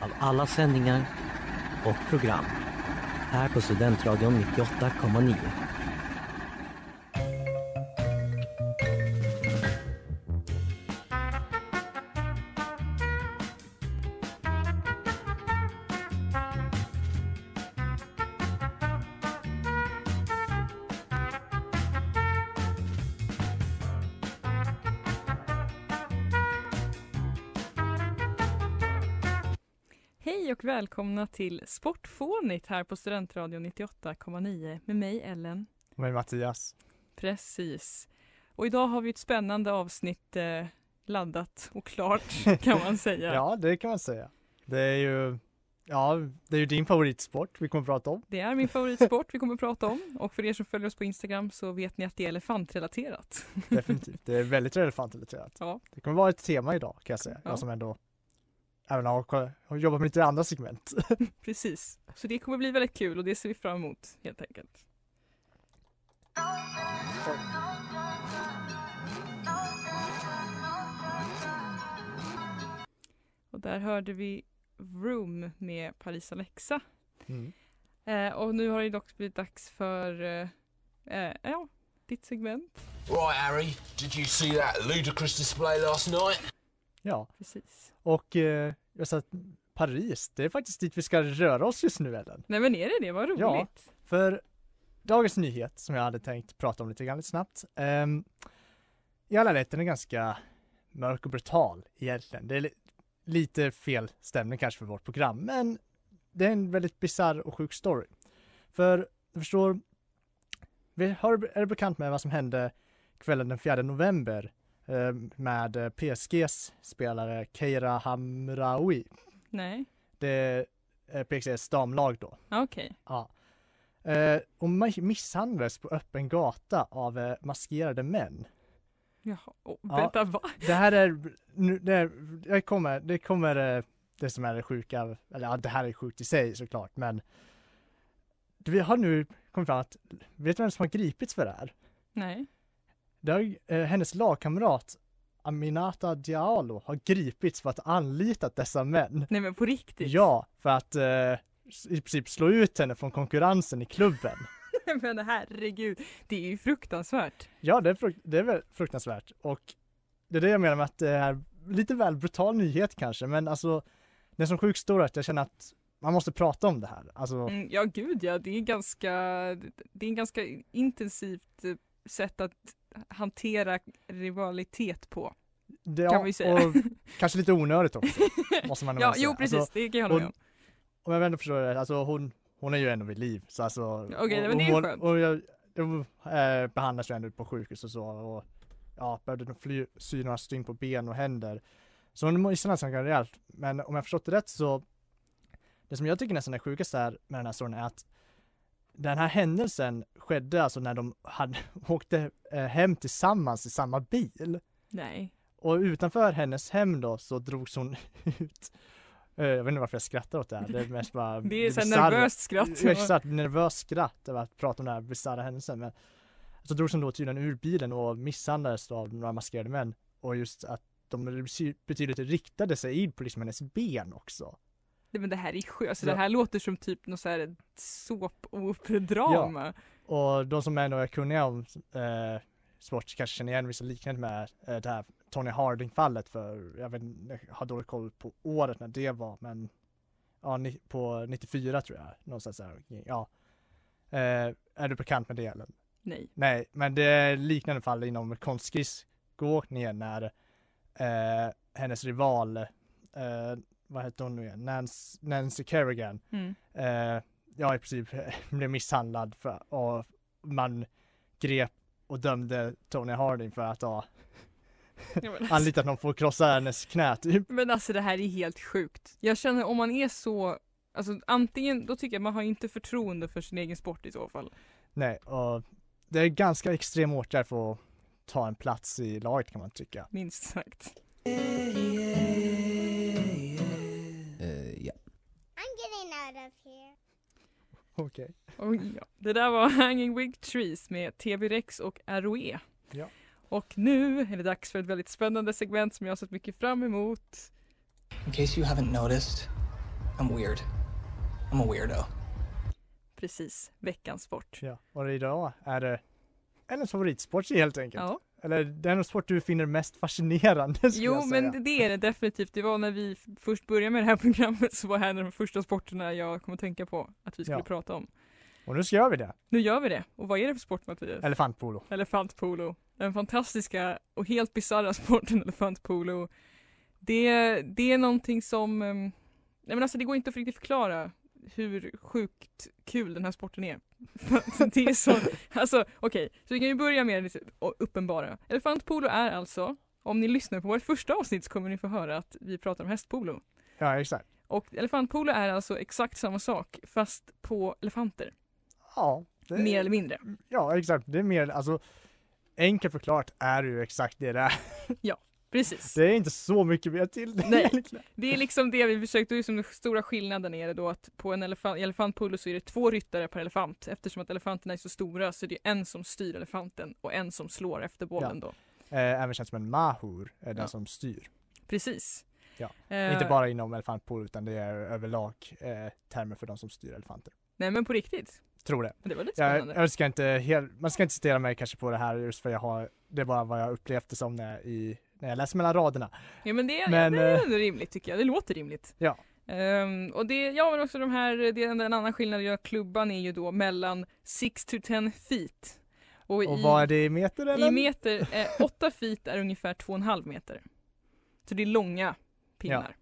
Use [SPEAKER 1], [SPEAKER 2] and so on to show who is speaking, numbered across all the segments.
[SPEAKER 1] av alla sändningar och program här på Studentradion 98,9.
[SPEAKER 2] Välkomna till Sportfånigt här på Studentradion 98,9 med mig Ellen.
[SPEAKER 3] med Mattias.
[SPEAKER 2] Precis. Och idag har vi ett spännande avsnitt eh, laddat och klart kan man säga.
[SPEAKER 3] Ja, det kan man säga. Det är ju, ja, det är ju din favoritsport vi kommer att prata om.
[SPEAKER 2] Det är min favoritsport vi kommer att prata om och för er som följer oss på Instagram så vet ni att det är elefantrelaterat.
[SPEAKER 3] Definitivt. Det är väldigt relevant relaterat.
[SPEAKER 2] Ja.
[SPEAKER 3] Det kommer vara ett tema idag kan jag säga.
[SPEAKER 2] Ja.
[SPEAKER 3] Jag som ändå även har, har jobbat med lite andra segment.
[SPEAKER 2] Precis. Så det kommer bli väldigt kul och det ser vi fram emot helt enkelt. Och där hörde vi Room med Paris Alexa.
[SPEAKER 3] Mm.
[SPEAKER 2] Eh, och nu har det dock blivit dags för eh, eh, ja, ditt segment.
[SPEAKER 4] Right, Harry, did you see that ludicrous display last night?
[SPEAKER 3] Ja,
[SPEAKER 2] Precis.
[SPEAKER 3] och eh, jag sa att Paris, det är faktiskt dit vi ska röra oss just nu Ellen.
[SPEAKER 2] Nej men är det det? Vad roligt.
[SPEAKER 3] Ja. För dagens nyhet som jag hade tänkt prata om lite grann lite snabbt. Um, I alla rätt den är ganska mörk och brutal egentligen. Det är li- lite fel stämning kanske för vårt program, men det är en väldigt bisarr och sjuk story. För, du förstår, vi har, är du bekant med vad som hände kvällen den 4 november eh, med eh, PSGs spelare Keira Hamraoui?
[SPEAKER 2] Nej.
[SPEAKER 3] Det är PSGs damlag då.
[SPEAKER 2] Ja, Okej.
[SPEAKER 3] Ja. Eh, och ma- misshandlades på öppen gata av eh, maskerade män.
[SPEAKER 2] Jaha. Oh,
[SPEAKER 3] Ja.
[SPEAKER 2] vänta, va?
[SPEAKER 3] Det här är, nu, det, det kommer, det kommer eh, det som är det sjuka, eller ja, det här är sjukt i sig såklart, men vi har nu kommit fram att, vet du vem som har gripits för det här?
[SPEAKER 2] Nej.
[SPEAKER 3] Har, eh, hennes lagkamrat Aminata Diallo har gripits för att ha anlitat dessa män.
[SPEAKER 2] Nej men på riktigt?
[SPEAKER 3] Ja, för att eh, i princip slå ut henne från konkurrensen i klubben.
[SPEAKER 2] men herregud, det är ju fruktansvärt.
[SPEAKER 3] Ja, det är, frukt, det är väl fruktansvärt och det är det jag menar med att det är lite väl brutal nyhet kanske, men alltså det är så sjukt stor att jag känner att man måste prata om det här. Alltså,
[SPEAKER 2] Mm, ja gud ja, det är ganska, det är en ganska intensivt eh, sätt att hantera rivalitet på.
[SPEAKER 3] det,
[SPEAKER 2] kan vi säga.
[SPEAKER 3] och kanske lite onödigt också, måste man
[SPEAKER 2] ja,
[SPEAKER 3] säga.
[SPEAKER 2] jo precis,
[SPEAKER 3] Alltså,
[SPEAKER 2] det kan jag hålla med om.
[SPEAKER 3] om jag ändå förstår det, alltså hon, hon är ju ändå vid liv, så alltså.
[SPEAKER 2] Okej,
[SPEAKER 3] och-
[SPEAKER 2] men det är ju skönt.
[SPEAKER 3] Och jag, jag eh, behandlas ju ändå på sjukhus och så och ja, behövde fly, sy några stygn på ben och händer. Så hon misshandlades ganska rejält, men om jag förstått det rätt så det som jag tycker nästan är sjukast här med den här storyn är att den här händelsen skedde alltså när de hade, åkte eh, hem tillsammans i samma bil.
[SPEAKER 2] Nej.
[SPEAKER 3] Och utanför hennes hem då så drogs hon ut. Eh, Jag vet inte varför jag skrattar åt det här. Det är mest bara
[SPEAKER 2] Det är så nervöst skratt.
[SPEAKER 3] Exakt, nervöst skratt över att prata om den här bisarra händelsen. Men så drogs hon då tydligen ur bilen och misshandlades då av några maskerade män. Och just att de betydligt riktade sig in på liksom hennes ben också.
[SPEAKER 2] Nej, men det här är sjukt, alltså,
[SPEAKER 3] Ja.
[SPEAKER 2] det här låter som typ något så här såpoperdrama.
[SPEAKER 3] Och de som ändå är kunniga om eh, sport kanske känner igen vissa liknande med eh, det här Tony Harding fallet för jag vet jag har dålig koll på året när det var men ja, ni, på 94 tror jag, någonstans där. Ja. Eh, är du bekant med det eller?
[SPEAKER 2] Nej.
[SPEAKER 3] Nej, men det är liknande fall inom konstskridskoåkningen när eh, hennes rival, eh, vad hette hon nu igen, Nancy, Nancy Kerrigan,
[SPEAKER 2] Mm.
[SPEAKER 3] eh, ja i princip blev misshandlad för, och man grep och dömde Tony Harding för att ha
[SPEAKER 2] Ja, alltså,
[SPEAKER 3] anlitat någon för att krossa hennes knä typ.
[SPEAKER 2] men alltså det här är helt sjukt. Jag känner om man är så, alltså antingen, då tycker jag man har inte förtroende för sin egen sport i så fall.
[SPEAKER 3] Nej, och det är ganska extrem åtgärd för att ta en plats i laget kan man tycka.
[SPEAKER 2] Minst sagt.
[SPEAKER 5] Eh, ja.
[SPEAKER 6] I'm getting out of here.
[SPEAKER 3] Okej.
[SPEAKER 2] Och ja, det där var Hanging Wig Trees med TB Rex och ROE.
[SPEAKER 3] Ja.
[SPEAKER 2] Och nu är det dags för ett väldigt spännande segment som jag har sett mycket fram emot.
[SPEAKER 7] In case you haven't noticed, I'm weird. I'm a weirdo.
[SPEAKER 2] Precis, veckans sport.
[SPEAKER 3] Ja, och idag är det hennes favoritsport helt enkelt.
[SPEAKER 2] Ja.
[SPEAKER 3] Eller den sport du finner mest fascinerande
[SPEAKER 2] Jo, men det är det definitivt. Det var när vi först började med det här programmet så var det här de första sporterna jag kom att tänka på att vi skulle
[SPEAKER 3] Ja.
[SPEAKER 2] prata om.
[SPEAKER 3] Och nu ska vi det.
[SPEAKER 2] Nu gör vi det. Och vad är det för sport Mattias?
[SPEAKER 3] Elefantpolo.
[SPEAKER 2] Elefantpolo. Den fantastiska och helt bisarra sporten elefantpolo. Det, det är någonting som, ehm, nej men alltså det går inte att riktigt förklara hur sjukt kul den här sporten är. Det är så, alltså okej, så vi kan ju börja med det uppenbara. Elefantpolo är alltså, om ni lyssnar på vårt första avsnitt så kommer ni få höra att vi pratar om hästpolo.
[SPEAKER 3] Ja, exakt.
[SPEAKER 2] Och elefantpolo är alltså exakt samma sak fast på elefanter,
[SPEAKER 3] Ja, det
[SPEAKER 2] mer eller mindre.
[SPEAKER 3] ja, exakt. Det är mer, alltså enkelt förklarat är det ju exakt det det är.
[SPEAKER 2] Precis.
[SPEAKER 3] Det är inte så mycket mer till det
[SPEAKER 2] Nej. Det är liksom det vi försökte, det är som den stora skillnaden är det då att på en elefant, elefantpolo så är det två ryttare per elefant eftersom att elefanterna är så stora så är det en som styr elefanten och en som slår efter bollen då.
[SPEAKER 3] Eh, även känt som en mahur, är den
[SPEAKER 2] Ja.
[SPEAKER 3] som styr.
[SPEAKER 2] Precis.
[SPEAKER 3] Ja.
[SPEAKER 2] Eh,
[SPEAKER 3] Inte bara inom elefantpolo utan det är överlag eh, termer för de som styr elefanter.
[SPEAKER 2] Nej men på riktigt.
[SPEAKER 3] Tror det.
[SPEAKER 2] Men det var lite
[SPEAKER 3] Jag,
[SPEAKER 2] spännande.
[SPEAKER 3] jag ska inte helt, man ska inte citera mig kanske på det här just för jag har, det är bara vad jag upplevt det som när jag, i, när jag läser mellan raderna.
[SPEAKER 2] Ja men det,
[SPEAKER 3] Men,
[SPEAKER 2] det är
[SPEAKER 3] eh,
[SPEAKER 2] ändå rimligt tycker jag, det låter rimligt.
[SPEAKER 3] Ja.
[SPEAKER 2] Ehm, och det, ja men också de här, det är en, en annan skillnad i klubban är ju då mellan 6 to 10 feet. Och,
[SPEAKER 3] Och
[SPEAKER 2] i,
[SPEAKER 3] vad är det i meter eller?
[SPEAKER 2] I meter, eh, 8 feet är ungefär 2,5 meter. Så det är långa pinnar.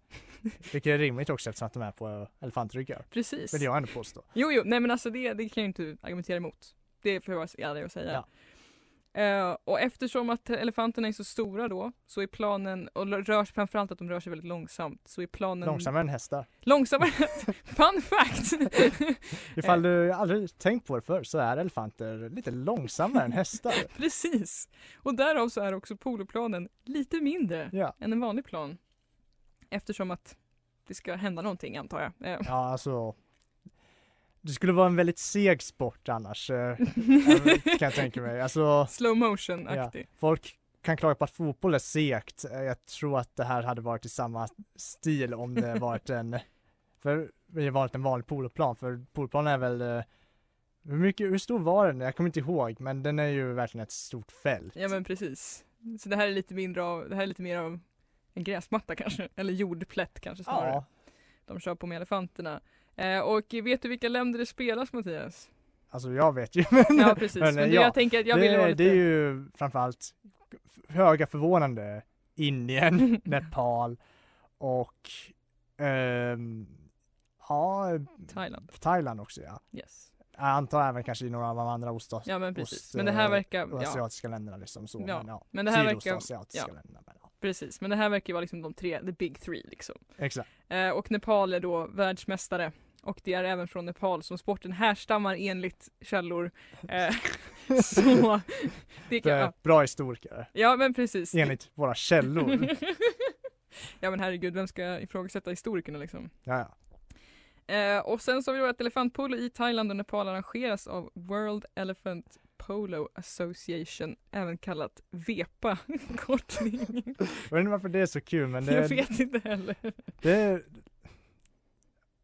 [SPEAKER 3] Vilket är rimligt också eftersom att de är på elefantryggar.
[SPEAKER 2] Precis.
[SPEAKER 3] Vill jag ändå påstå.
[SPEAKER 2] Jo, jo, nej men alltså det, det kan jag inte argumentera emot. Det får jag ärlig att säga. Eh, och eftersom att elefanterna är så stora då, så är planen, och rör, framförallt att de rör sig väldigt långsamt, så är planen
[SPEAKER 3] Långsammare än hästar.
[SPEAKER 2] Långsammare, fun fact!
[SPEAKER 3] Ifall du aldrig tänkt på det förr så är elefanter lite långsammare än hästar.
[SPEAKER 2] Precis! Och därav så är också poloplanen lite mindre
[SPEAKER 3] Ja.
[SPEAKER 2] än en vanlig plan. Eftersom att det ska hända någonting antar jag. Eh,
[SPEAKER 3] Ja, alltså. Det skulle vara en väldigt seg sport annars. eh, kan jag tänka mig. Alltså,
[SPEAKER 2] Slow motion-aktig.
[SPEAKER 3] folk kan klaga på att fotboll är segt. Eh, Jag tror att det här hade varit i samma stil om det varit en, för det varit en vanlig poloplan. För poloplan är väl, eh, hur mycket, hur stor var den? Jag kommer inte ihåg, men den är ju verkligen ett stort fält.
[SPEAKER 2] Ja men precis. Så det här är lite mindre av, det här är lite mer av en gräsmatta kanske, eller jordplätt kanske snarare.
[SPEAKER 3] Ja,
[SPEAKER 2] De kör på med elefanterna. Eh, och vet du vilka länder det spelas Mattias?
[SPEAKER 3] alltså jag vet ju. Men,
[SPEAKER 2] Ja precis, men,
[SPEAKER 3] men,
[SPEAKER 2] det,
[SPEAKER 3] ja,
[SPEAKER 2] jag tänker att jag
[SPEAKER 3] det,
[SPEAKER 2] ville vara lite...
[SPEAKER 3] det är ju framförallt höga förvånande Indien, Nepal och ehm, ja,
[SPEAKER 2] Thailand.
[SPEAKER 3] Thailand också ja.
[SPEAKER 2] Yes.
[SPEAKER 3] Jag antar även kanske i några av de andra ostas-
[SPEAKER 2] Ja men precis.
[SPEAKER 3] ost-
[SPEAKER 2] Men det här
[SPEAKER 3] eh,
[SPEAKER 2] verkar, ja
[SPEAKER 3] asiatiska länderna liksom så.
[SPEAKER 2] Ja,
[SPEAKER 3] Men, ja,
[SPEAKER 2] men det här verkar- ja.
[SPEAKER 3] länderna. Men, ja.
[SPEAKER 2] precis. Men det här verkar vara liksom de tre, the big three liksom.
[SPEAKER 3] Exakt.
[SPEAKER 2] Eh, och Nepal är då världsmästare. Och det är även från Nepal som sporten härstammar enligt källor. Eh, så det kan,
[SPEAKER 3] Det är
[SPEAKER 2] ja.
[SPEAKER 3] Bra historiker,
[SPEAKER 2] ja men precis.
[SPEAKER 3] enligt våra källor.
[SPEAKER 2] ja men herregud, vem ska ifrågasätta historikerna liksom?
[SPEAKER 3] ja, ja.
[SPEAKER 2] Eh, och sen så har vi då att elefantpolo i Thailand och Nepal arrangeras av World Elephant Polo Association, även kallat VEPA kortning.
[SPEAKER 3] Jag vet inte varför det är så kul men
[SPEAKER 2] Jag
[SPEAKER 3] det,
[SPEAKER 2] vet inte heller.
[SPEAKER 3] det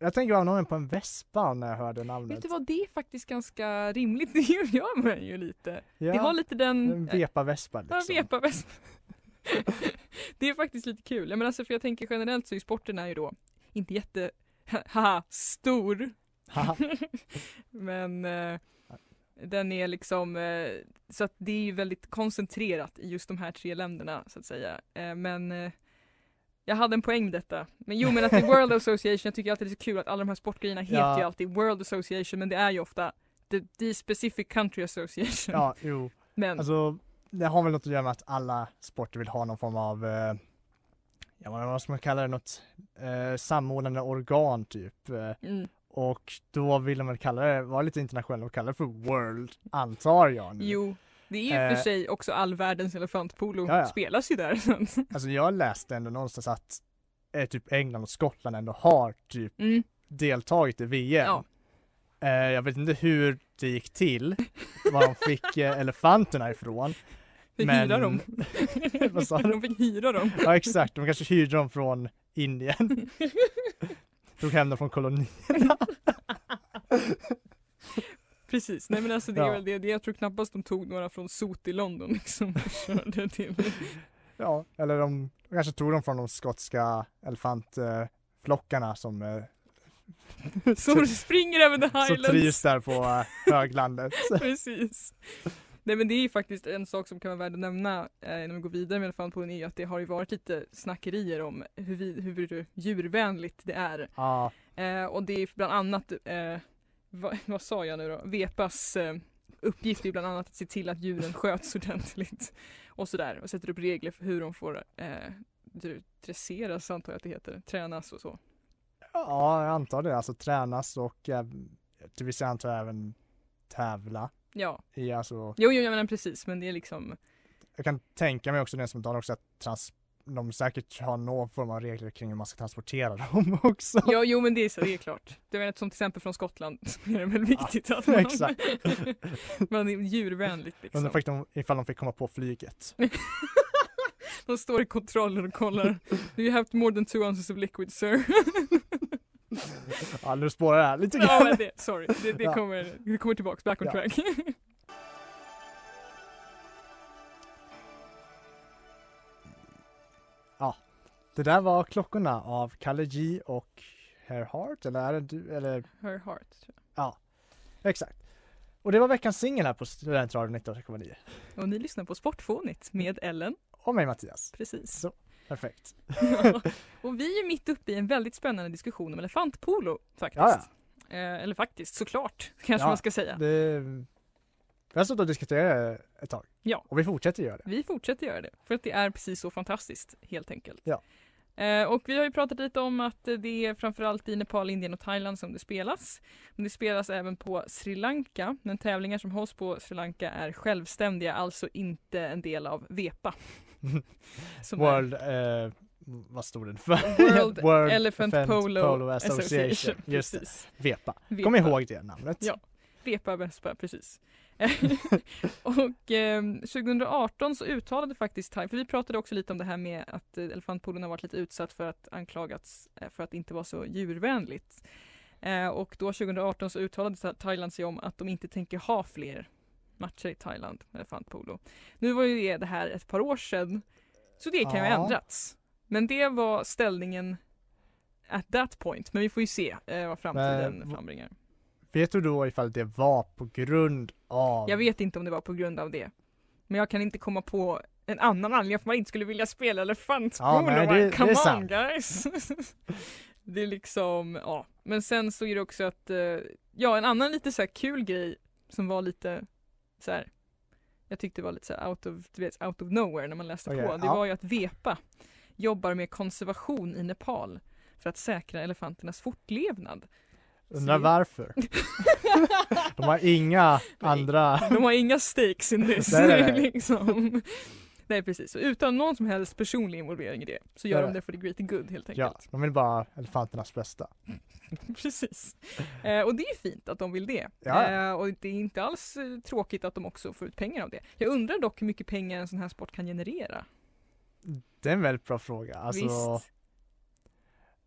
[SPEAKER 3] jag tänker någon på en vespa när jag hörde namnet.
[SPEAKER 2] Vet du vad, det är faktiskt ganska rimligt, det gör man ju lite.
[SPEAKER 3] Ja,
[SPEAKER 2] Det har lite den...
[SPEAKER 3] en vepa-vespa
[SPEAKER 2] Ja,
[SPEAKER 3] liksom.
[SPEAKER 2] vepa väst. det är faktiskt lite kul. Ja, men alltså, för jag tänker generellt så är sporten är ju då inte jätte haha, stor. Men eh, den är liksom, eh, så att det är ju väldigt koncentrerat i just de här tre länderna så att säga. Eh, men eh, jag hade en poäng med detta. Men jo men att det är World Association, jag tycker alltid det är så kul att alla de här sportgrejerna heter
[SPEAKER 3] Ja.
[SPEAKER 2] ju alltid World Association men det är ju ofta the, the specific country association.
[SPEAKER 3] Ja, jo.
[SPEAKER 2] Men
[SPEAKER 3] Alltså, det har väl något att göra med att alla sporter vill ha någon form av, eh, ja vad vad ska man kalla det, något eh, samordnande organ typ. Eh,
[SPEAKER 2] mm,
[SPEAKER 3] och då vill de väl kalla det, vara lite internationella och kalla det för World, antar jag nu.
[SPEAKER 2] jo, det är ju för
[SPEAKER 3] Eh,
[SPEAKER 2] sig också all världens elefantpolo
[SPEAKER 3] Ja, ja.
[SPEAKER 2] spelas ju där.
[SPEAKER 3] Alltså jag läste ändå någonstans att eh, typ England och Skottland ändå har typ
[SPEAKER 2] mm,
[SPEAKER 3] deltagit i VM.
[SPEAKER 2] ja.
[SPEAKER 3] Eh, jag vet inte hur det gick till, var de fick eh, elefanterna ifrån.
[SPEAKER 2] Fick
[SPEAKER 3] Men-
[SPEAKER 2] hyra dem.
[SPEAKER 3] Vad sa du?
[SPEAKER 2] De fick hyra dem.
[SPEAKER 3] Ja exakt, de kanske hyrde dem från Indien. Tog hem dem från kolonierna.
[SPEAKER 2] Precis, nej men alltså det är
[SPEAKER 3] Ja.
[SPEAKER 2] väl det, det, jag tror knappast de tog några från Sot i London liksom och körde till.
[SPEAKER 3] Ja, eller de, kanske tog dem från de skotska elefantflockarna som, eh,
[SPEAKER 2] Som springer över the
[SPEAKER 3] som trivs
[SPEAKER 2] highlands.
[SPEAKER 3] där på eh, höglandet.
[SPEAKER 2] Precis. Nej men det är ju faktiskt en sak som kan vara värd att nämna eh, innan vi går vidare med elefantpodden är ju att det har ju varit lite snackerier om hur, vi, hur djurvänligt det är.
[SPEAKER 3] Ja,
[SPEAKER 2] Eh, och det är bland annat, eh, vad, vad sa jag nu då, Vepas eh, uppgift är bland annat att se till att djuren sköts ordentligt och sådär och sätter upp regler för hur de får eh, dr- dresseras antar jag att det heter, tränas och så.
[SPEAKER 3] ja, jag antar det. Alltså tränas och eh, till vissa antar jag även tävla
[SPEAKER 2] Ja,
[SPEAKER 3] i alltså,
[SPEAKER 2] jo, jo, jag menar precis men det är liksom,
[SPEAKER 3] jag kan tänka mig också den som också att trans, de säkert har någon form av regler kring hur man ska transportera dem också.
[SPEAKER 2] ja, jo men det är så, det är klart. Det är som till exempel från Skottland är det väl viktigt att man,
[SPEAKER 3] exakt.
[SPEAKER 2] man är djurvänligt liksom.
[SPEAKER 3] Undrar de, ifall de fick komma på flyget.
[SPEAKER 2] De står i kontrollen och kollar. Do you have more than two ounces of liquid sir?
[SPEAKER 3] Ja, nu spårar det här lite
[SPEAKER 2] ja
[SPEAKER 3] grann.
[SPEAKER 2] men det, sorry, det, det,
[SPEAKER 3] Ja.
[SPEAKER 2] kommer, det kommer tillbaks, back on
[SPEAKER 3] Ja.
[SPEAKER 2] track.
[SPEAKER 3] Det där var klockorna av Kalle G och Herr Hart, eller är det du, eller
[SPEAKER 2] Her heart. tror jag.
[SPEAKER 3] exakt. Och det var veckans singel här på Studentradion 98,9.
[SPEAKER 2] Och ni lyssnar på Sportfånigt med Ellen.
[SPEAKER 3] Och mig Mattias.
[SPEAKER 2] Precis.
[SPEAKER 3] Så. Perfekt.
[SPEAKER 2] Ja. Och vi är mitt uppe i en väldigt spännande diskussion om elefantpolo faktiskt.
[SPEAKER 3] Ja,
[SPEAKER 2] Eh, eller faktiskt, såklart kanske
[SPEAKER 3] Ja,
[SPEAKER 2] man ska säga.
[SPEAKER 3] Det, vi har suttit och diskuterat ett tag.
[SPEAKER 2] Ja.
[SPEAKER 3] Och vi fortsätter göra det.
[SPEAKER 2] Vi fortsätter göra det, för att det är precis så fantastiskt helt enkelt.
[SPEAKER 3] Ja.
[SPEAKER 2] Eh, och vi har ju pratat lite om att det är framförallt i Nepal, Indien och Thailand som det spelas. Men det spelas även på Sri Lanka, men tävlingar som hålls på Sri Lanka är självständiga, alltså inte en del av VEPA. Är
[SPEAKER 3] World, eh, vad stod den för?
[SPEAKER 2] World Elephant Polo, Association.
[SPEAKER 3] Just det,
[SPEAKER 2] Precis.
[SPEAKER 3] VEPA.
[SPEAKER 2] VEPA.
[SPEAKER 3] Kom ihåg det namnet.
[SPEAKER 2] Ja. Vepa Vespa, precis. och ehm, 2018 så uttalade faktiskt Thai, för vi pratade också lite om det här med att eh, elefantpolon har varit lite utsatt för att anklagats eh, för att inte vara så djurvänligt. Eh, och då 2018 så uttalade Tha- Thailand sig om att de inte tänker ha fler matcher i Thailand med elefantpolo. Nu var ju det, det här ett par år sedan, så det kan ju ha
[SPEAKER 3] Ja.
[SPEAKER 2] ändrats. Men det var ställningen at that point, men vi får ju se eh, vad framtiden
[SPEAKER 3] Men-
[SPEAKER 2] frambringar.
[SPEAKER 3] Vet du då ifall det var på grund av?
[SPEAKER 2] Jag vet inte om det var på grund av det. Men jag kan inte komma på en annan anledning för man inte skulle vilja spela elefantpolo.
[SPEAKER 3] Ja, nej, det- det
[SPEAKER 2] Come
[SPEAKER 3] är
[SPEAKER 2] on
[SPEAKER 3] sant.
[SPEAKER 2] guys! det är liksom, ja. Men sen så är det också att, eh, ja en annan lite så här kul grej som var lite så här. Jag tyckte det var lite så out of, du vet, out of nowhere när man läste
[SPEAKER 3] Okej,
[SPEAKER 2] på. Det
[SPEAKER 3] ja.
[SPEAKER 2] var ju att VEPA jobbar med konservation i Nepal för att säkra elefanternas fortlevnad.
[SPEAKER 3] Undrar varför? De har inga andra...
[SPEAKER 2] De har inga stakes in this.
[SPEAKER 3] Nej, nej, nej.
[SPEAKER 2] liksom. nej precis, så utan någon som helst personlig involvering i det så gör de det för the greater good helt
[SPEAKER 3] Ja,
[SPEAKER 2] enkelt.
[SPEAKER 3] de vill bara elefanternas bästa.
[SPEAKER 2] Precis. Eh, och det är fint att de vill det.
[SPEAKER 3] Ja.
[SPEAKER 2] Eh, och det är inte alls eh, tråkigt att de också får ut pengar av det. Jag undrar dock hur mycket pengar en sån här sport kan generera.
[SPEAKER 3] Det är en väldigt bra fråga. Alltså,
[SPEAKER 2] Visst.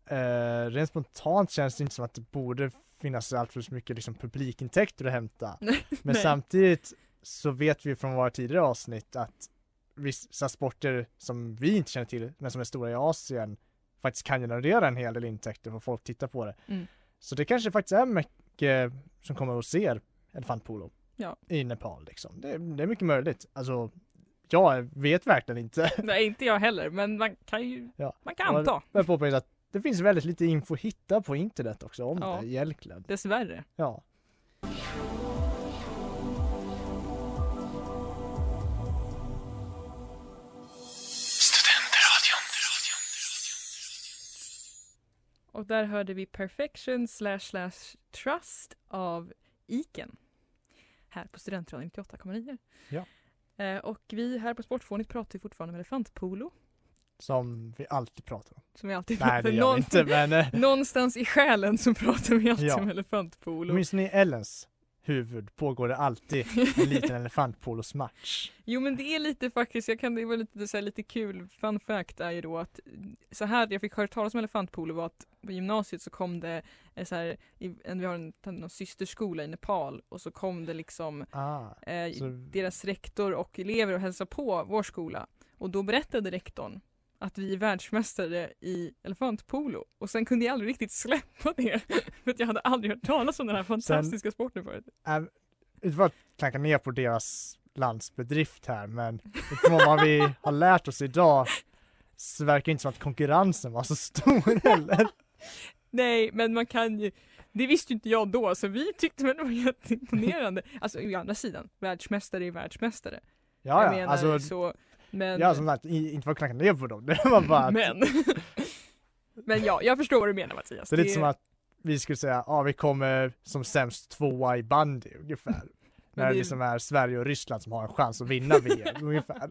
[SPEAKER 3] Eh, rent spontant känns det inte som att det borde finnas allt för mycket liksom, publikintäkter att hämta. Men samtidigt så vet vi från våra tidigare avsnitt att vissa sporter som vi inte känner till men som är stora i Asien faktiskt kan generera en hel del intäkter för folk tittar på det.
[SPEAKER 2] Mm.
[SPEAKER 3] Så det kanske faktiskt är mycket som kommer och ser elefantpolo
[SPEAKER 2] Ja.
[SPEAKER 3] i Nepal liksom. Det, det är mycket möjligt. Alltså, jag vet verkligen inte.
[SPEAKER 2] Nej, inte jag heller, men man kan ju,
[SPEAKER 3] Ja.
[SPEAKER 2] man kan anta.
[SPEAKER 3] Jag påpekar att det finns väldigt lite info att hitta på internet också om
[SPEAKER 2] Ja.
[SPEAKER 3] det egentligen.
[SPEAKER 2] Dessvärre.
[SPEAKER 3] Ja.
[SPEAKER 2] Och där hörde vi Perfection slash slash Trust av Iken. Här på Studentradion 98,9.
[SPEAKER 3] Ja.
[SPEAKER 2] Eh, och vi här på Sportfånigt pratar ju fortfarande om elefantpolo.
[SPEAKER 3] Som vi alltid pratar om.
[SPEAKER 2] Som vi alltid
[SPEAKER 3] Nej
[SPEAKER 2] pratar
[SPEAKER 3] det gör vi
[SPEAKER 2] Någon-
[SPEAKER 3] inte men eh,
[SPEAKER 2] Någonstans i själen så pratar vi alltid
[SPEAKER 3] Ja.
[SPEAKER 2] om elefantpolo.
[SPEAKER 3] åtminstone i Ellens huvud pågår det alltid en liten elefantpolosmatch.
[SPEAKER 2] Jo men det är lite faktiskt, jag kan, det var lite, så här, lite kul, fun fact är ju då att så här jag fick höra talas om elefantpolo var att på gymnasiet så kom det eh, så här, i, en, vi har en, en systerskola i Nepal och så kom det liksom
[SPEAKER 3] Ah,
[SPEAKER 2] eh,
[SPEAKER 3] så,
[SPEAKER 2] deras rektor och elever och hälsade på vår skola och då berättade rektorn att vi är världsmästare i elefantpolo och sen kunde jag aldrig riktigt släppa det för att jag hade aldrig hört talas om den här fantastiska sporten förut.
[SPEAKER 3] äh, för att klanka ner på deras landsbedrift här men utifrån vad vi har lärt oss idag så verkar det inte som att konkurrensen var så stor heller.
[SPEAKER 2] Nej, men man kan ju det visste ju inte jag då, så vi tyckte väl det var jätteimponerande. Alltså å andra sidan, världsmästare är världsmästare.
[SPEAKER 3] Ja, ja,
[SPEAKER 2] menar
[SPEAKER 3] alltså,
[SPEAKER 2] så, men...
[SPEAKER 3] ja som sagt, inte för att klanka ner på dem, det var bara
[SPEAKER 2] men. men ja, jag förstår vad du menar Mattias.
[SPEAKER 3] det är lite som att vi skulle säga, ja vi kommer som sämst tvåa i bandy ungefär. När det liksom är Sverige och Ryssland som har en chans att vinna VM ungefär.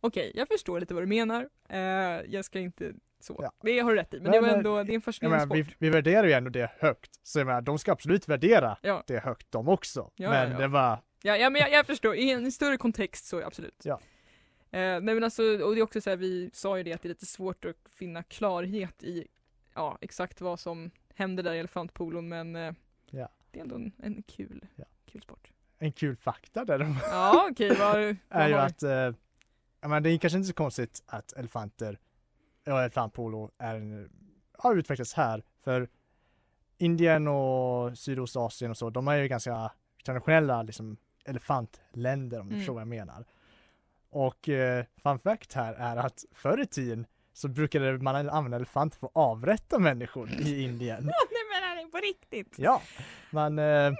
[SPEAKER 2] Okej, jag förstår lite vad du menar. Eh, jag ska inte så.
[SPEAKER 3] Ja.
[SPEAKER 2] Det har du rätt i, men
[SPEAKER 3] Nej,
[SPEAKER 2] det var
[SPEAKER 3] men-
[SPEAKER 2] ändå, det är en fascinerande sport.
[SPEAKER 3] vi, vi värderar ju ändå det högt, så jag menar, de ska absolut värdera
[SPEAKER 2] Ja.
[SPEAKER 3] det högt de också.
[SPEAKER 2] Ja,
[SPEAKER 3] men det var,
[SPEAKER 2] Ja, ja men jag, jag förstår, i en större kontext så absolut.
[SPEAKER 3] Ja.
[SPEAKER 2] Eh, nej men alltså, och det är också så här, vi sa ju det att det är lite svårt att finna klarhet i ja, exakt vad som hände där i elefantpolon men eh,
[SPEAKER 3] Ja.
[SPEAKER 2] det är ändå en, en kul,
[SPEAKER 3] Ja.
[SPEAKER 2] kul sport.
[SPEAKER 3] en kul fakta där
[SPEAKER 2] Ja okej, vad,
[SPEAKER 3] är ju att, eh, menar, det är kanske inte så konstigt att elefanter och elefantpolo är en, har utvecklats här, för Indien och Sydostasien och så, de är ju ganska traditionella liksom elefantländer om du
[SPEAKER 2] Mm.
[SPEAKER 3] förstår vad jag menar. Och eh, fun fact här är att förr i tiden så brukade man använda elefanter för att avrätta människor i Indien.
[SPEAKER 2] Nej men är det på riktigt?
[SPEAKER 3] Ja, man eh,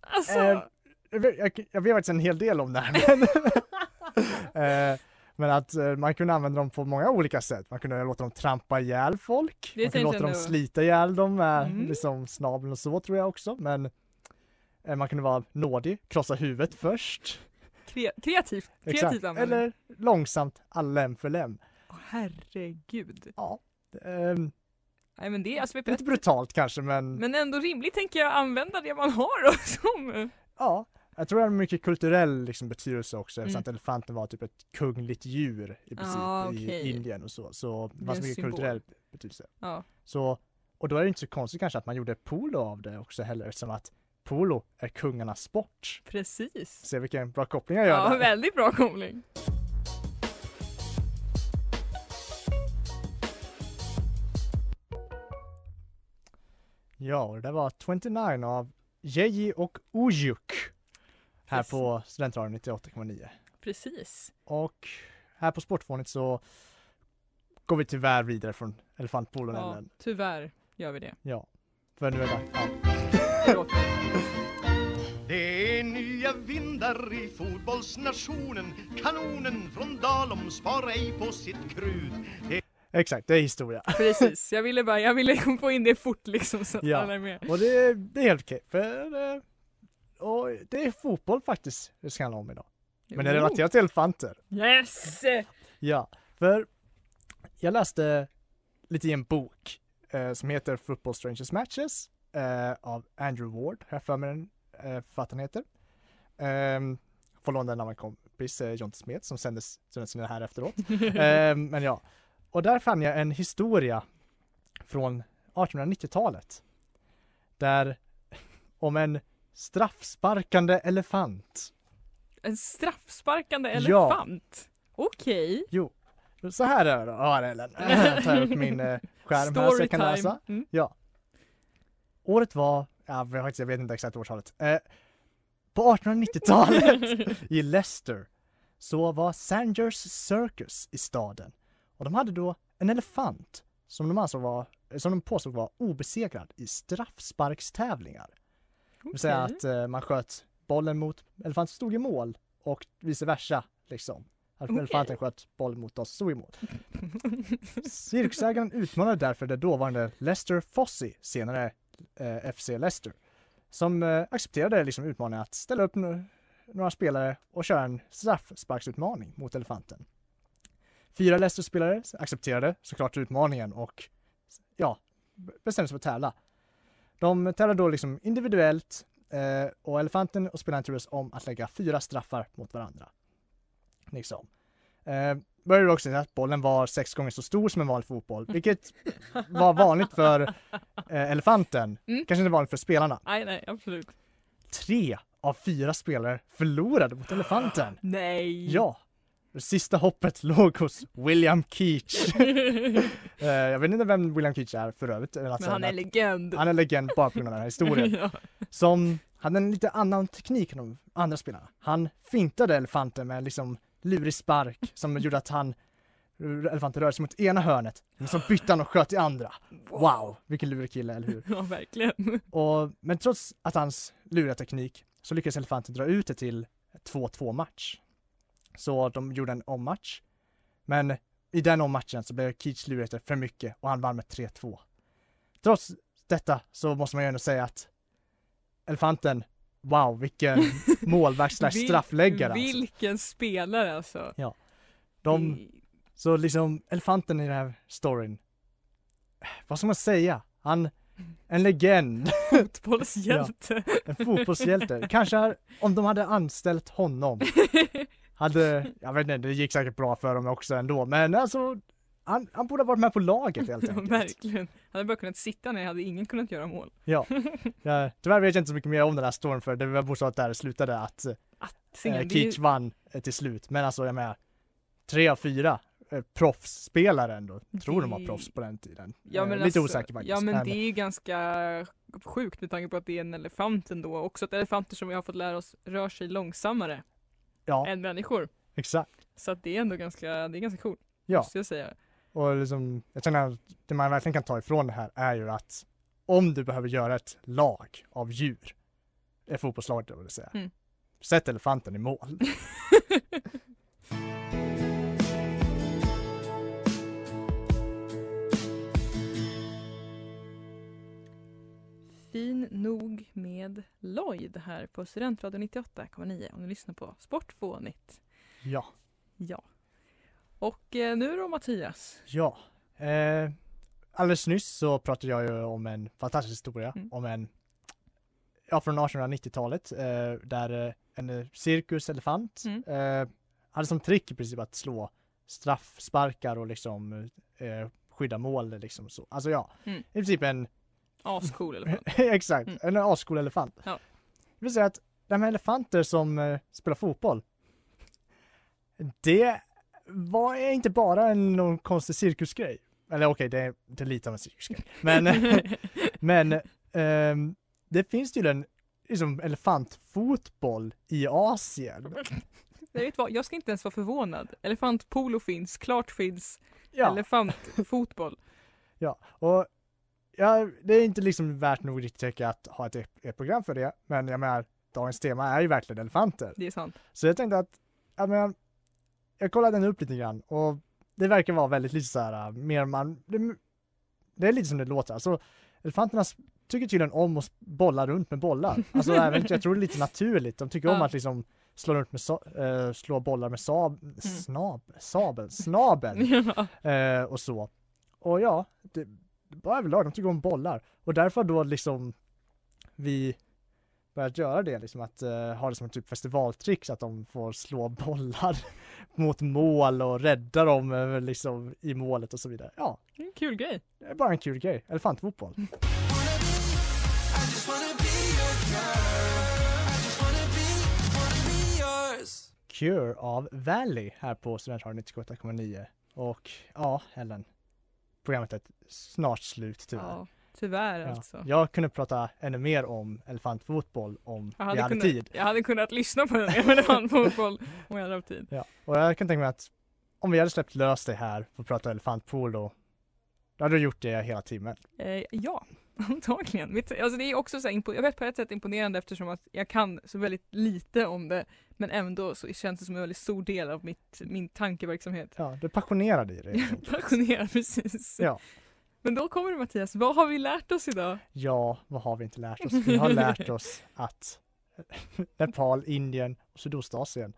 [SPEAKER 2] Alltså,
[SPEAKER 3] Eh, jag, jag, vet faktiskt en hel del om det här. Men, eh, men att eh, man kunde använda dem på många olika sätt. Man kunde låta dem trampa ihjäl folk.
[SPEAKER 2] Det
[SPEAKER 3] man kunde låta dem slita ihjäl dem med
[SPEAKER 2] Mm.
[SPEAKER 3] liksom snabeln och så tror jag också. Men eh, man kunde vara nådig, krossa huvudet först.
[SPEAKER 2] Kre, kreativt, kreativt användning.
[SPEAKER 3] Eller långsamt, lem för lem.
[SPEAKER 2] Åh, herregud.
[SPEAKER 3] Ja. ehm,
[SPEAKER 2] Nej men det är alltså,
[SPEAKER 3] lite brutalt kanske men,
[SPEAKER 2] men ändå rimligt tänker jag använda det man har då som
[SPEAKER 3] ja. Jag tror det har mycket kulturell liksom, betydelse också eftersom
[SPEAKER 2] Mm.
[SPEAKER 3] att elefanten var typ ett kungligt djur i princip
[SPEAKER 2] Ah,
[SPEAKER 3] i
[SPEAKER 2] okej.
[SPEAKER 3] Indien och så. Så det
[SPEAKER 2] en
[SPEAKER 3] mycket
[SPEAKER 2] symbol.
[SPEAKER 3] kulturell betydelse.
[SPEAKER 2] Ja.
[SPEAKER 3] Så, och då är det inte så konstigt kanske att man gjorde polo av det också heller eftersom att polo är kungarnas sport.
[SPEAKER 2] Precis.
[SPEAKER 3] Se vilken bra koppling jag gör
[SPEAKER 2] Ja,
[SPEAKER 3] där.
[SPEAKER 2] väldigt bra koppling.
[SPEAKER 3] Ja, det var 29 av Jeji och Ujuk här
[SPEAKER 2] Precis.
[SPEAKER 3] på Studentradion 98,9.
[SPEAKER 2] Precis.
[SPEAKER 3] Och här på Sportfånigt så går vi tyvärr vidare från elefantpolon
[SPEAKER 2] Ja, tyvärr gör vi det.
[SPEAKER 3] Ja, för nu är det ja.
[SPEAKER 8] Vindar i fotbollsnationen Kanonen från Dalom sparar ej på sitt krut
[SPEAKER 3] Exakt, det är historia.
[SPEAKER 2] Precis, jag ville bara, jag ville få in det fort liksom så att
[SPEAKER 3] Ja.
[SPEAKER 2] alla är med.
[SPEAKER 3] Och det, det är helt okej, för eh, och det är fotboll faktiskt det ska handla om idag. Men det relaterat till elefanter.
[SPEAKER 2] Yes!
[SPEAKER 3] Ja, för jag läste lite i en bok eh, som heter Football Strangers Matches eh, av Andrew Ward, har jag för mig den eh, författaren heter. Um, får låna den av en kompis, eh, Jonte Smed, som sändes, den här efteråt. Eh, men ja, och där fann jag en historia från 1890-talet. Där om en straffsparkande elefant.
[SPEAKER 2] En straffsparkande
[SPEAKER 3] Ja.
[SPEAKER 2] elefant? Okej.
[SPEAKER 3] Jo, Så här är det då. Ja, Ellen. Jag tar upp min eh, skärm här så jag kan läsa.
[SPEAKER 2] Mm.
[SPEAKER 3] Ja. Året var, ja, jag vet inte exakt årtalet. Eh, på 1890-talet i Leicester så var Sanders Circus i staden. Och de hade då en elefant som de, ansåg var, som de påstod var obesegrad i straffsparkstävlingar. Det vill säga att eh, man sköt bollen mot elefanten stod i mål och vice versa liksom. Att
[SPEAKER 2] Okej.
[SPEAKER 3] elefanten sköt bollen mot oss stod i mål. Cirkusägaren utmanade därför det dåvarande Leicester Fossey, senare eh, FC Leicester, som eh, accepterade liksom utmaningen att ställa upp några spelare och köra en straffsparksutmaning mot elefanten. Fyra Leicester-spelare accepterade såklart utmaningen och ja, bestämde sig för att tävla. De tävlade då liksom individuellt eh, och elefanten och spelaren turades om att lägga fyra straffar mot varandra. Liksom. Eh, började också säga att bollen var sex gånger så stor som en vanlig fotboll, vilket var vanligt för eh, elefanten.
[SPEAKER 2] Mm.
[SPEAKER 3] Kanske inte vanligt för spelarna.
[SPEAKER 2] Nej, nej, absolut.
[SPEAKER 3] Tre av fyra spelare förlorade mot elefanten.
[SPEAKER 2] Nej!
[SPEAKER 3] Ja! Det sista hoppet låg hos William Keach. Eh, jag vet inte vem William Keach är för övrigt.
[SPEAKER 2] Men
[SPEAKER 3] säga
[SPEAKER 2] han är legend.
[SPEAKER 3] han är legend bara på grund av den här historien.
[SPEAKER 2] ja.
[SPEAKER 3] Som hade en lite annan teknik än de andra spelarna. Han fintade elefanten med liksom lurig spark som gjorde att han elefanten rörde sig mot ena hörnet, men så bytte han och sköt i andra. Wow, vilken lurig kille, eller hur?
[SPEAKER 2] ja, verkligen.
[SPEAKER 3] Och, men trots att hans luriga teknik så lyckades elefanten dra ut det till 2-2 match. Så de gjorde en ommatch. Men i den ommatchen så blev Keach lurig efter för mycket och han vann med 3-2. Trots detta så måste man ju ändå säga att elefanten, wow vilken målvakt slash
[SPEAKER 2] Vil-
[SPEAKER 3] straffläggare alltså.
[SPEAKER 2] Vilken spelare alltså.
[SPEAKER 3] De,
[SPEAKER 2] Det-
[SPEAKER 3] så liksom elefanten i den här storyn, vad ska man säga? Han, en legend.
[SPEAKER 2] Fotbollshjälte.
[SPEAKER 3] En fotbollshjälte. Kanske om de hade anställt honom hade, jag vet inte, det gick säkert bra för dem också ändå, men alltså han, han borde ha varit med på laget helt enkelt.
[SPEAKER 2] verkligen. Han hade bara kunnat sitta ner, hade ingen kunnat göra mål.
[SPEAKER 3] Ja. ja. Tyvärr vet jag inte så mycket mer om den här storyn för det var bokstavligt där det slutade att eh,
[SPEAKER 2] Sen, det är ju-
[SPEAKER 3] vann eh, till slut. Men alltså jag menar, tre av fyra eh, proffsspelare ändå. Tror de var
[SPEAKER 2] Det-
[SPEAKER 3] proffs på den tiden.
[SPEAKER 2] Ja,
[SPEAKER 3] Eh,
[SPEAKER 2] men
[SPEAKER 3] Lite
[SPEAKER 2] alltså,
[SPEAKER 3] osäker faktiskt.
[SPEAKER 2] Ja men det är ju ganska sjukt med tanke på att det är en elefant ändå. Också att elefanter som vi har fått lära oss rör sig långsammare
[SPEAKER 3] Ja,
[SPEAKER 2] än människor.
[SPEAKER 3] exakt.
[SPEAKER 2] Så att det är ändå ganska, det är ganska coolt.
[SPEAKER 3] Ja.
[SPEAKER 2] Måste jag säga.
[SPEAKER 3] Och liksom, jag känner att det man verkligen kan ta ifrån det här är ju att om du behöver göra ett lag av djur, ett fotbollslag då vill säga,
[SPEAKER 2] Mm.
[SPEAKER 3] sätt elefanten i mål.
[SPEAKER 2] Fin nog med Lloyd här på Studentradion 98,9 om du lyssnar på Sportfånigt.
[SPEAKER 3] Ja,
[SPEAKER 2] Ja. Och eh, nu då Mattias.
[SPEAKER 3] ja. Eh, alldeles nyss så pratade jag ju om en fantastisk historia
[SPEAKER 2] Mm.
[SPEAKER 3] om en, ja från 1890-talet, eh, där eh, en eh, cirkuselefant
[SPEAKER 2] Mm.
[SPEAKER 3] eh, hade som trick i princip att slå straffsparkar och liksom eh, skydda mål liksom så. Alltså ja,
[SPEAKER 2] Mm.
[SPEAKER 3] i princip en
[SPEAKER 2] Ascool elefant.
[SPEAKER 3] Exakt,
[SPEAKER 2] Mm.
[SPEAKER 3] en ascool elefant.
[SPEAKER 2] Ja.
[SPEAKER 3] Det vill säga att de här elefanter som spelar fotboll, det var inte bara en någon konstig cirkusgrej. Eller okej, det, är- det är lite av en cirkusgrej. Men, men ehm, det finns tydligen liksom elefantfotboll i Asien.
[SPEAKER 2] Jag vet vad, jag ska inte ens vara förvånad. Elefantpolo finns, klart finns.
[SPEAKER 3] Ja,
[SPEAKER 2] Elefantfotboll.
[SPEAKER 3] ja. och ja, det är inte liksom värt nog riktigt tycker jag, att ha ett, ett program för det. Men jag menar, dagens tema är ju verkligen elefanter.
[SPEAKER 2] Det är sant.
[SPEAKER 3] Så jag tänkte att, jag menar, jag kollade den upp lite grann och det verkar vara väldigt lite så här, äh, mer man, det, det är lite som det låter. Alltså, elefanterna tycker tydligen om att bolla runt med bollar. Alltså även, jag tror det är lite naturligt. De tycker om
[SPEAKER 2] Ja.
[SPEAKER 3] att liksom slå runt med, sa, eh, slå bollar med sab, snab, sabel, snabel
[SPEAKER 2] Ja.
[SPEAKER 3] eh, och så. Och ja, det, bara överlag, de tycker om bollar. Och därför då liksom vi börjat göra det, liksom att eh, ha det som en typ festivaltrick så att de får slå bollar mot mål och rädda dem eh, liksom i målet och så vidare. Ja,
[SPEAKER 2] en kul grej.
[SPEAKER 3] det är bara en kul grej. Elefantfotboll. Cure av Valley här på Studentradion 98,9. Och ja, Ellen. Programmet är snart slut tyvärr.
[SPEAKER 2] Ja, tyvärr
[SPEAKER 3] Ja.
[SPEAKER 2] alltså.
[SPEAKER 3] Jag kunde prata ännu mer om elefantfotboll om
[SPEAKER 2] Jag
[SPEAKER 3] vi
[SPEAKER 2] hade,
[SPEAKER 3] hade
[SPEAKER 2] kunnat,
[SPEAKER 3] tid.
[SPEAKER 2] jag hade kunnat lyssna på den med elefantfotboll om jag hade haft tid.
[SPEAKER 3] Ja. Och jag kan tänka mig att om vi hade släppt lös dig här för att prata elefantpolo, då hade du gjort det hela timmen.
[SPEAKER 2] Eh, ja, antagligen. Alltså det är också så här, jag vet på ett sätt imponerande eftersom att jag kan så väldigt lite om det men ändå så känns det som en väldigt stor del av mitt, min tankeverksamhet.
[SPEAKER 3] Ja, du är passionerad i det.
[SPEAKER 2] Passionerad precis.
[SPEAKER 3] Ja.
[SPEAKER 2] Men då kommer det Mattias, vad har vi lärt oss idag?
[SPEAKER 3] Ja, vad har vi inte lärt oss? Vi har lärt oss att Nepal, Indien och Sydostasien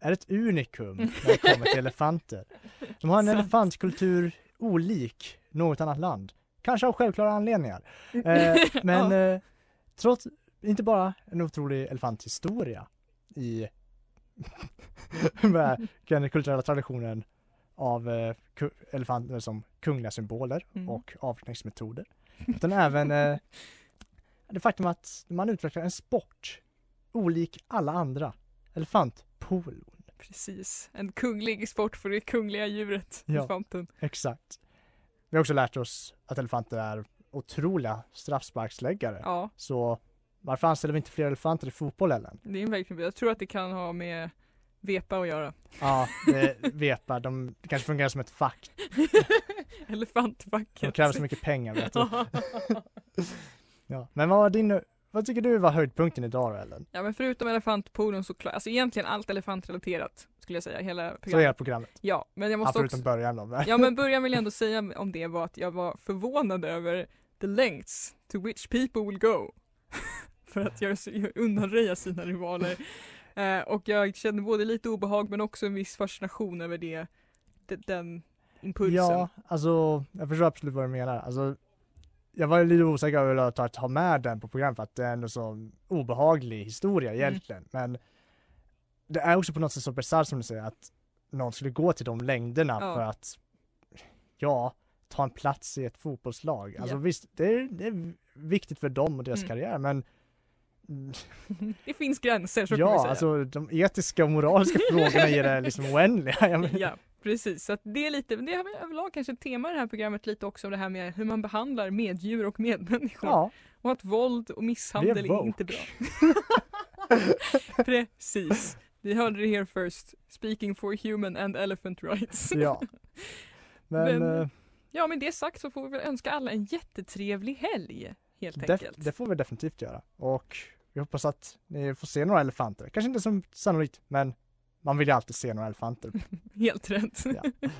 [SPEAKER 3] är ett unikum när det kommer till elefanter. De har en elefantkultur olik något annat land. Kanske av självklara anledningar. Eh, men
[SPEAKER 2] Ja.
[SPEAKER 3] eh, trots, inte bara en otrolig elefanthistoria i den kulturella traditionen av eh, elefanter som kungliga symboler
[SPEAKER 2] Mm.
[SPEAKER 3] och avknäcksmetoder. Utan även eh, det faktum att man utvecklar en sport olik alla andra. Elefantpolon.
[SPEAKER 2] Precis, en kunglig sport för det kungliga djuret,
[SPEAKER 3] Ja.
[SPEAKER 2] elefanten.
[SPEAKER 3] Exakt. Vi har också lärt oss att elefanter är otroliga straffsparksläggare.
[SPEAKER 2] Ja,
[SPEAKER 3] Så varför anställer vi inte fler elefanter i fotboll Ellen?
[SPEAKER 2] det är en verkligen, jag tror att det kan ha med vepa att göra.
[SPEAKER 3] Ja, det vepa, de det kanske fungerar som ett fack.
[SPEAKER 2] Elefantfacket.
[SPEAKER 3] De kräver så mycket pengar vet du. Ja. Men vad var din, vad tycker du var höjdpunkten idag då Ellen?
[SPEAKER 2] Ja men förutom elefantpolon så klart, alltså egentligen allt elefantrelaterat skulle jag säga, hela
[SPEAKER 3] Så är
[SPEAKER 2] programmet.
[SPEAKER 3] programmet.
[SPEAKER 2] Ja, men jag
[SPEAKER 3] Ja,
[SPEAKER 2] måste
[SPEAKER 3] förutom
[SPEAKER 2] också,
[SPEAKER 3] början då.
[SPEAKER 2] ja men början vill jag ändå säga om det var att jag var förvånad över the lengths to which people will go. för att göra, undanröja sina rivaler. Eh, och jag kände både lite obehag men också en viss fascination över det, de, den impulsen.
[SPEAKER 3] Ja, alltså jag förstår absolut vad du menar. Alltså, jag var lite osäker över att ta- med den på program för att det är ändå så obehaglig historia
[SPEAKER 2] Mm.
[SPEAKER 3] egentligen. Men det är också på något sätt så bisarrt som du säger att någon skulle gå till de längderna
[SPEAKER 2] Ja.
[SPEAKER 3] för att, ja, ta en plats i ett fotbollslag. Alltså
[SPEAKER 2] Ja.
[SPEAKER 3] visst, det är, det är viktigt för dem och deras
[SPEAKER 2] Mm.
[SPEAKER 3] karriär men
[SPEAKER 2] det finns gränser så
[SPEAKER 3] ja, alltså de etiska och moraliska frågorna är det liksom oändliga.
[SPEAKER 2] Ja, precis. Så att det är lite, det har vi överlag kanske ett tema i det här programmet lite också om det här med hur man behandlar meddjur och medmänniskor.
[SPEAKER 3] ja,
[SPEAKER 2] Och att våld och misshandel
[SPEAKER 3] är
[SPEAKER 2] är inte bra. precis. Vi hörde det here first. Speaking for human and elephant rights.
[SPEAKER 3] ja. Men,
[SPEAKER 2] Men-
[SPEAKER 3] eh,
[SPEAKER 2] Ja, med det sagt så får vi väl önska alla en jättetrevlig helg. Helt enkelt.
[SPEAKER 3] det får vi definitivt göra. Och vi hoppas att ni får se några elefanter. Kanske inte som sannolikt, men man vill ju alltid se några elefanter.
[SPEAKER 2] Helt rätt.
[SPEAKER 3] Ja.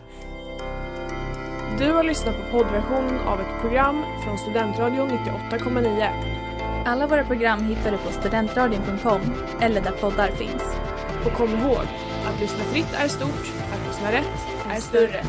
[SPEAKER 9] Du har lyssnat på poddversionen av ett program från Studentradion 98,9.
[SPEAKER 10] Alla våra program hittar du på studentradion.com eller där poddar finns.
[SPEAKER 9] Och kom ihåg, att lyssna fritt är stort, att lyssna rätt är större.